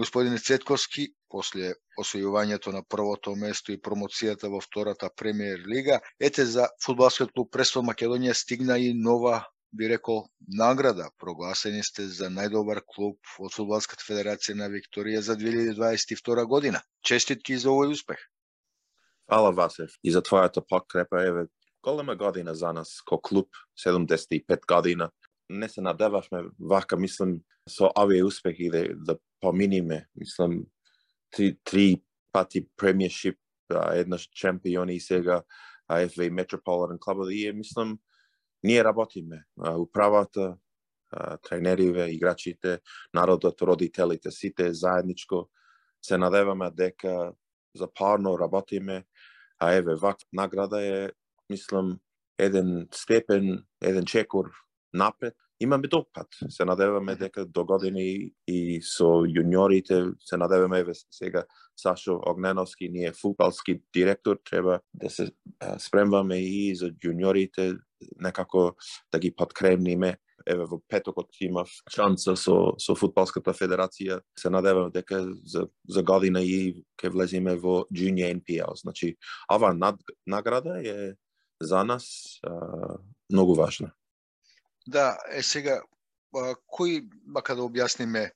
Господине Цетковски, после освојувањето на првото место и промоцијата во втората премиер лига, ете за фудбалскиот клуб Престол Македонија стигна и нова би рекол награда. Прогласени сте за најдобар клуб од Фудбалската федерација на Викторија за 2022 година. Честитки за овој успех. Фала Васев и за твојата подкрепа. Еве, голема година за нас ко клуб, 75 година. Не се надевавме вака, мислам, со овие успехи да, да Па поминиме. Мислам, три, три пати премиершип, еднаш чемпиони и сега AFV Metropolitan Club и мислам, ние работиме. Управата, тренериве, играчите, народот, родителите, сите заедничко се надеваме дека запарно работиме, а еве вак награда е, мислам, еден степен, еден чекор напред. Имаме долг пат. Се надеваме дека до години и со јуниорите, се надеваме еве сега Сашо Огненовски, ние футбалски директор, треба да се спремваме и за јуниорите, некако да ги подкремниме еве во петокот имав шанса со со фудбалската федерација се надевам дека за за година и ќе влеземе во Junior NPL. Значи ова над, награда е за нас а, многу важна. Да, е сега а, кој бака да објасниме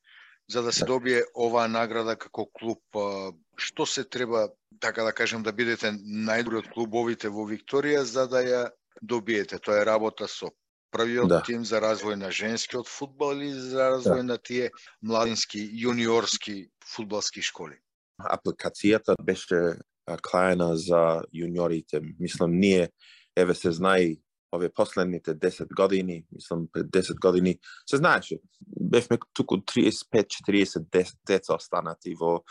за да се добие оваа награда како клуб, а, што се треба така да кажем да бидете најдобри од клубовите во Викторија за да ја добиете? Тоа е работа со првиот да. тим за развој на женскиот фудбал или за развој да. на тие младински, јуниорски фудбалски школи? Апликацијата беше клаена за јуниорите. Мислам, ние, еве се знае, овие последните 10 години, мислам пред 10 години, се знаеше, бевме туку 35-40 деца останати во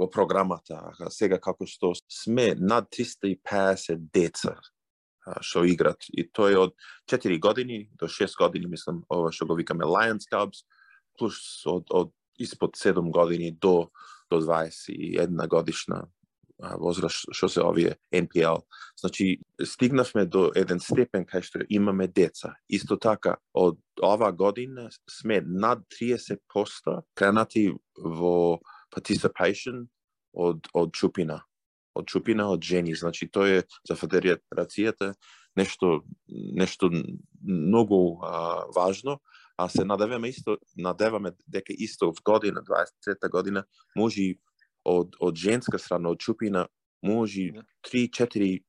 во програмата. А сега како што сме над 350 деца што играт. И тој од 4 години до 6 години, мислам, ова што го викаме Lions Cubs, плюс од, од испод 7 години до, до 21 годишна возраст што се овие NPL. Значи, стигнавме до еден степен кај што имаме деца. Исто така, од ова година сме над 30% кренати во participation од, од чупина од чупина од жени. Значи тоа е за федерацијата нешто нешто многу а, важно, а се надеваме исто надеваме дека исто в година 23 година може од од женска страна од чупина може 3-4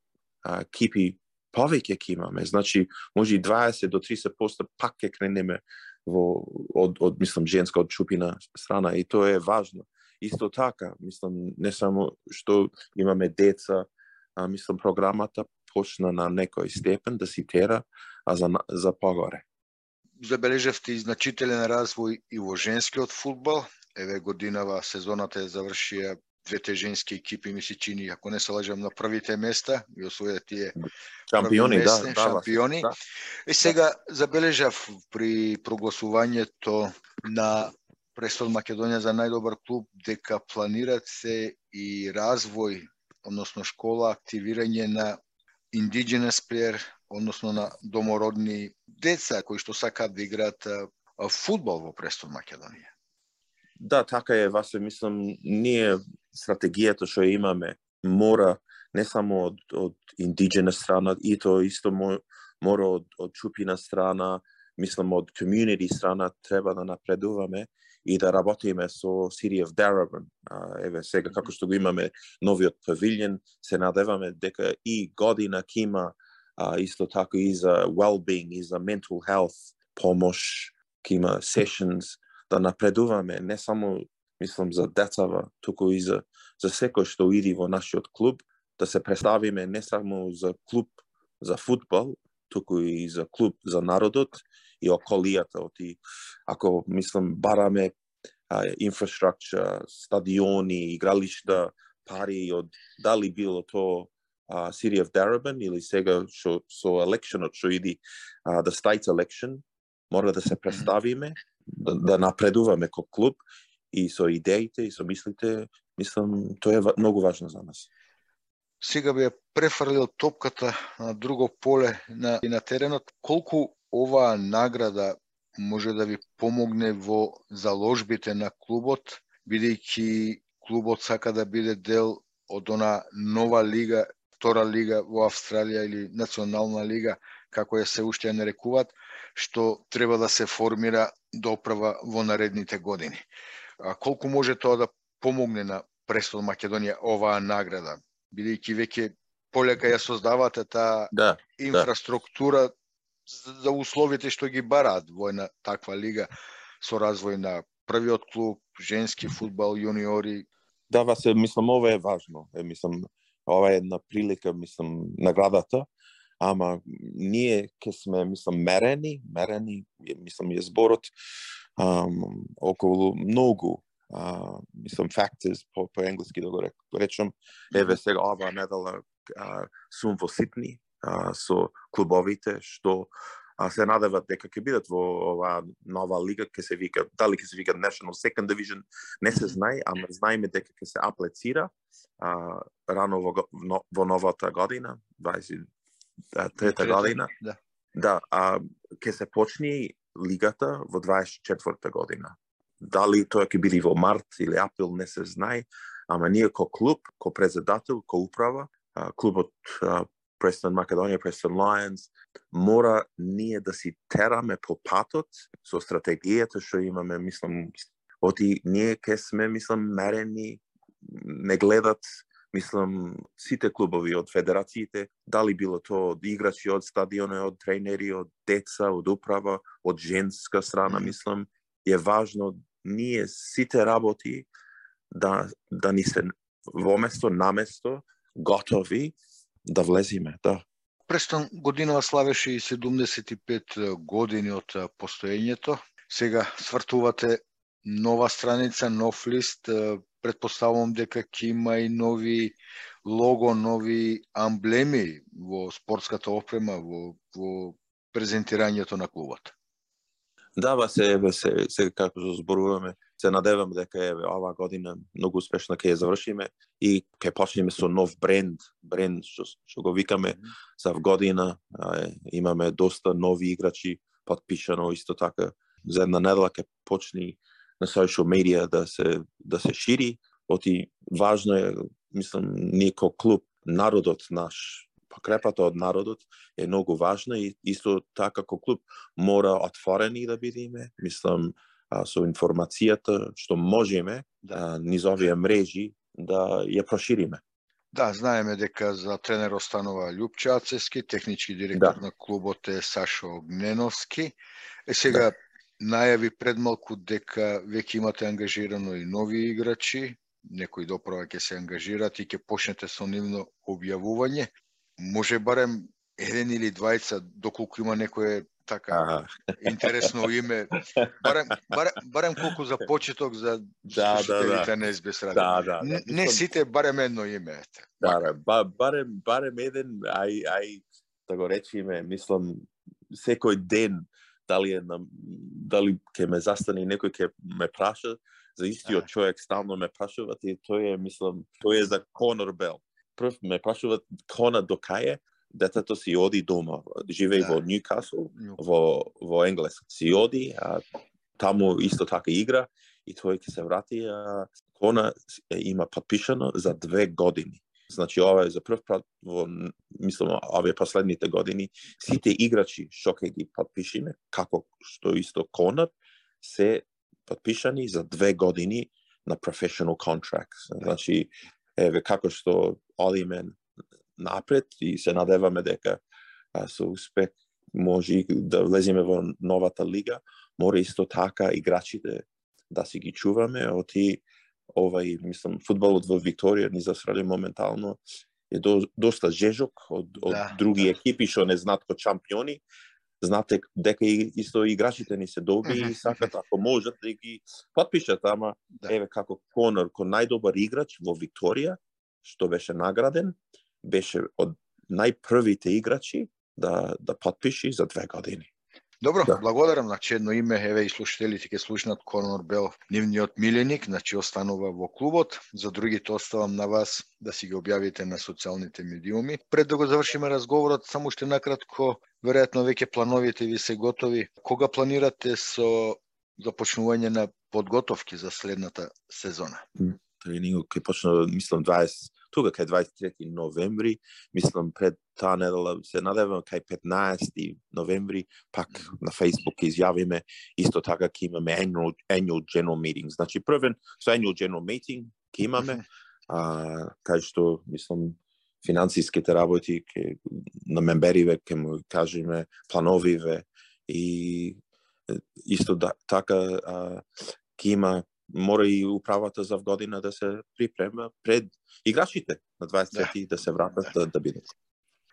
да. кипи повеќе ќе имаме. Значи може и 20 до 30% пак ќе кренеме во од од мислам женска од чупина страна и тоа е важно. Исто така, мислам, не само што имаме деца, а мислам програмата почна на некој степен да си тера, а за, за погоре. Забележавте и значителен развој и во женскиот фудбал. Еве годинава сезоната е завршија двете женски екипи ми се чини, ако не се лажам, на првите места и освоја тие шампиони, да, да, шампиони. Да. И сега забележав при прогласувањето на Престол Македонија за најдобар клуб дека планират се и развој, односно школа, активирање на indigenous player, односно на домородни деца кои што сакаат да играат фудбал во Престол Македонија. Да, така е, Васе, мислам, ние стратегијата што имаме мора не само од, од indigenous страна, и то исто мора од, од чупина страна, мислам од community страна треба да напредуваме и да работиме со City of Darabin. еве сега како што го имаме новиот павилјен, се надеваме дека и година ќе има а, исто така и за well-being, и за mental health помош, ќе има sessions да напредуваме не само мислам за децава, туку и за за секој што иди во нашиот клуб, да се представиме не само за клуб за футбол, туку и за клуб за народот и околијата оти ако мислам бараме инфраструктура, стадиони, игралишта, пари од дали било то uh, City of Darabin или сега шо, со елекшенот што иди uh, the state election, мора да се представиме, да, да напредуваме како клуб и со идеите и со мислите, мислам, тоа е многу важно за нас. Сега би ја префрлил топката на друго поле на, и на теренот. Колку оваа награда може да ви помогне во заложбите на клубот бидејќи клубот сака да биде дел од она нова лига, втора лига во Австралија или национална лига, како ја се уште ја нарекуваат, што треба да се формира доправа во наредните години. А, колку може тоа да помогне на Престол Македонија оваа награда, бидејќи веќе полека ја создавате таа да, да. инфраструктура да. за условите што ги бараат во една таква лига со развој на првиот клуб, женски фудбал, јуниори. Да, се мислам ова е важно. Е, мислам ова е една прилика, мислам наградата, ама ние ке сме мислам мерени, мерени, мислам е зборот um, околу многу uh, мислам factors по, по енглески да го речам. Еве сега ова недела uh, сум во Сидни uh, со клубовите што а се надеват дека ќе бидат во оваа нова лига, ќе се вика, дали ќе се вика National Second Division, не се знае, ама знаеме дека ќе се аплицира а, рано во, во новата година, 23 година. Да. Да, а ќе се почне лигата во 24 година. Дали тоа ќе биде во март или април не се знае, ама ние ко клуб, ко председател, ко управа, клубот Престон Македонија, Престон Lions, мора ние да си тераме по патот со стратегијата што имаме, мислам, оти ние ке сме, мислам, мерени, не гледат, мислам, сите клубови од федерациите, дали било то од играчи, од стадиони, од тренери, од деца, од управа, од женска страна, мислам, е важно ние сите работи да, да ни се во место, на место, готови да влезиме, да. Престон годинава славеше и 75 години од постоењето. Сега свртувате нова страница, нов лист, предпоставувам дека ќе има и нови лого, нови амблеми во спортската опрема, во, во презентирањето на клубот. Да, ба се, еве се, се како што зборуваме, се надевам дека еве оваа година многу успешно ќе ја завршиме и ќе почнеме со нов бренд, бренд што што го викаме за година. А, имаме доста нови играчи подпишано исто така за една недела ќе почне на social media да се да се шири. Оти важно е, мислам, ние клуб, народот наш покрепата од народот е многу важна и исто така како клуб мора отворени да бидеме, мислам, а, со информацијата што можеме да. низ овие мрежи да ја прошириме. Да, знаеме дека за тренер останува Љупче Ацески, технички директор да. на клубот е Сашо Огненовски. Е сега да. најави предмалку дека веќе имате ангажирано и нови играчи, некои доправа ќе се ангажират и ќе почнете со нивно објавување може барем еден или двајца, доколку има некое така ага. интересно име. Барем, барем, барем колку за почеток за да, да, да. на СБС радио. Да, да, да. Не, сите барем едно име. Да, да, ба, барем, барем еден, ај, ај, да го речиме, мислам, секој ден, дали е на, дали ќе ме застане некој ќе ме праша, за истиот човек стално ме прашуват и тој е, мислам, тој е за Конор Бел прв ме прашуват кона до кај е, детето си оди дома, живеј да. во Ньюкасл, во, во Енглес. Си оди, а таму исто така игра и тој ќе се врати, а кона има подпишано за две години. Значи, ова е за прв пат во, мислам, овие последните години, сите играчи што ќе ги подпишиме, како што исто Конор, се подпишани за две години на professional contracts. Да. Значи, еве како што одиме напред и се надеваме дека а, со успех може да влеземе во новата лига, мора исто така играчите да си ги чуваме, оти овај, мислам, фудбалот во Викторија ни засради моментално. Е до, доста жежок од, од да, други да. екипи што не знаат ко чампиони, знате дека и исто играчите ни се доби и сакат ако можат да ги подпишат, ама да. еве како Конор, кој најдобар играч во Викторија, што беше награден, беше од најпрвите играчи да да подпиши за две години. Добро, да. благодарам. Значи едно име, еве и слушателите ќе слушнат Конор Бел, нивниот миленик, значи останува во клубот. За другите оставам на вас да си ги објавите на социјалните медиуми. Пред да го завршиме разговорот, само уште накратко, веројатно веќе плановите ви се готови. Кога планирате со започнување на подготовки за следната сезона? Тренингот ќе почна, мислам, 20, тука кај 23 новември, мислам пред таа недела се надевам кај 15 новември, пак на Facebook изјавиме, исто така ќе имаме annual, annual general meeting. Значи првен со annual general meeting ќе имаме, а, кај што, мислам, финансиските работи ке, на мембериве ќе му кажеме плановиве и исто да, така а, ќе има мора и управата за година да се припрема пред играчите на 23 да, да се вратат да, да бидат.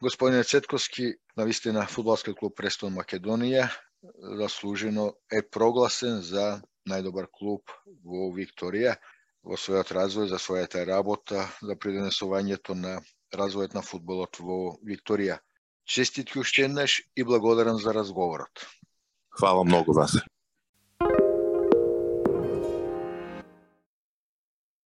Господине Цетковски, на вистина фудбалски клуб Престон Македонија заслужено е прогласен за најдобар клуб во Викторија во својот развој, за својата работа, за придонесувањето на развојот на фудбалот во Викторија. Честитки уште еднаш и благодарам за разговорот. Хвала многу вас.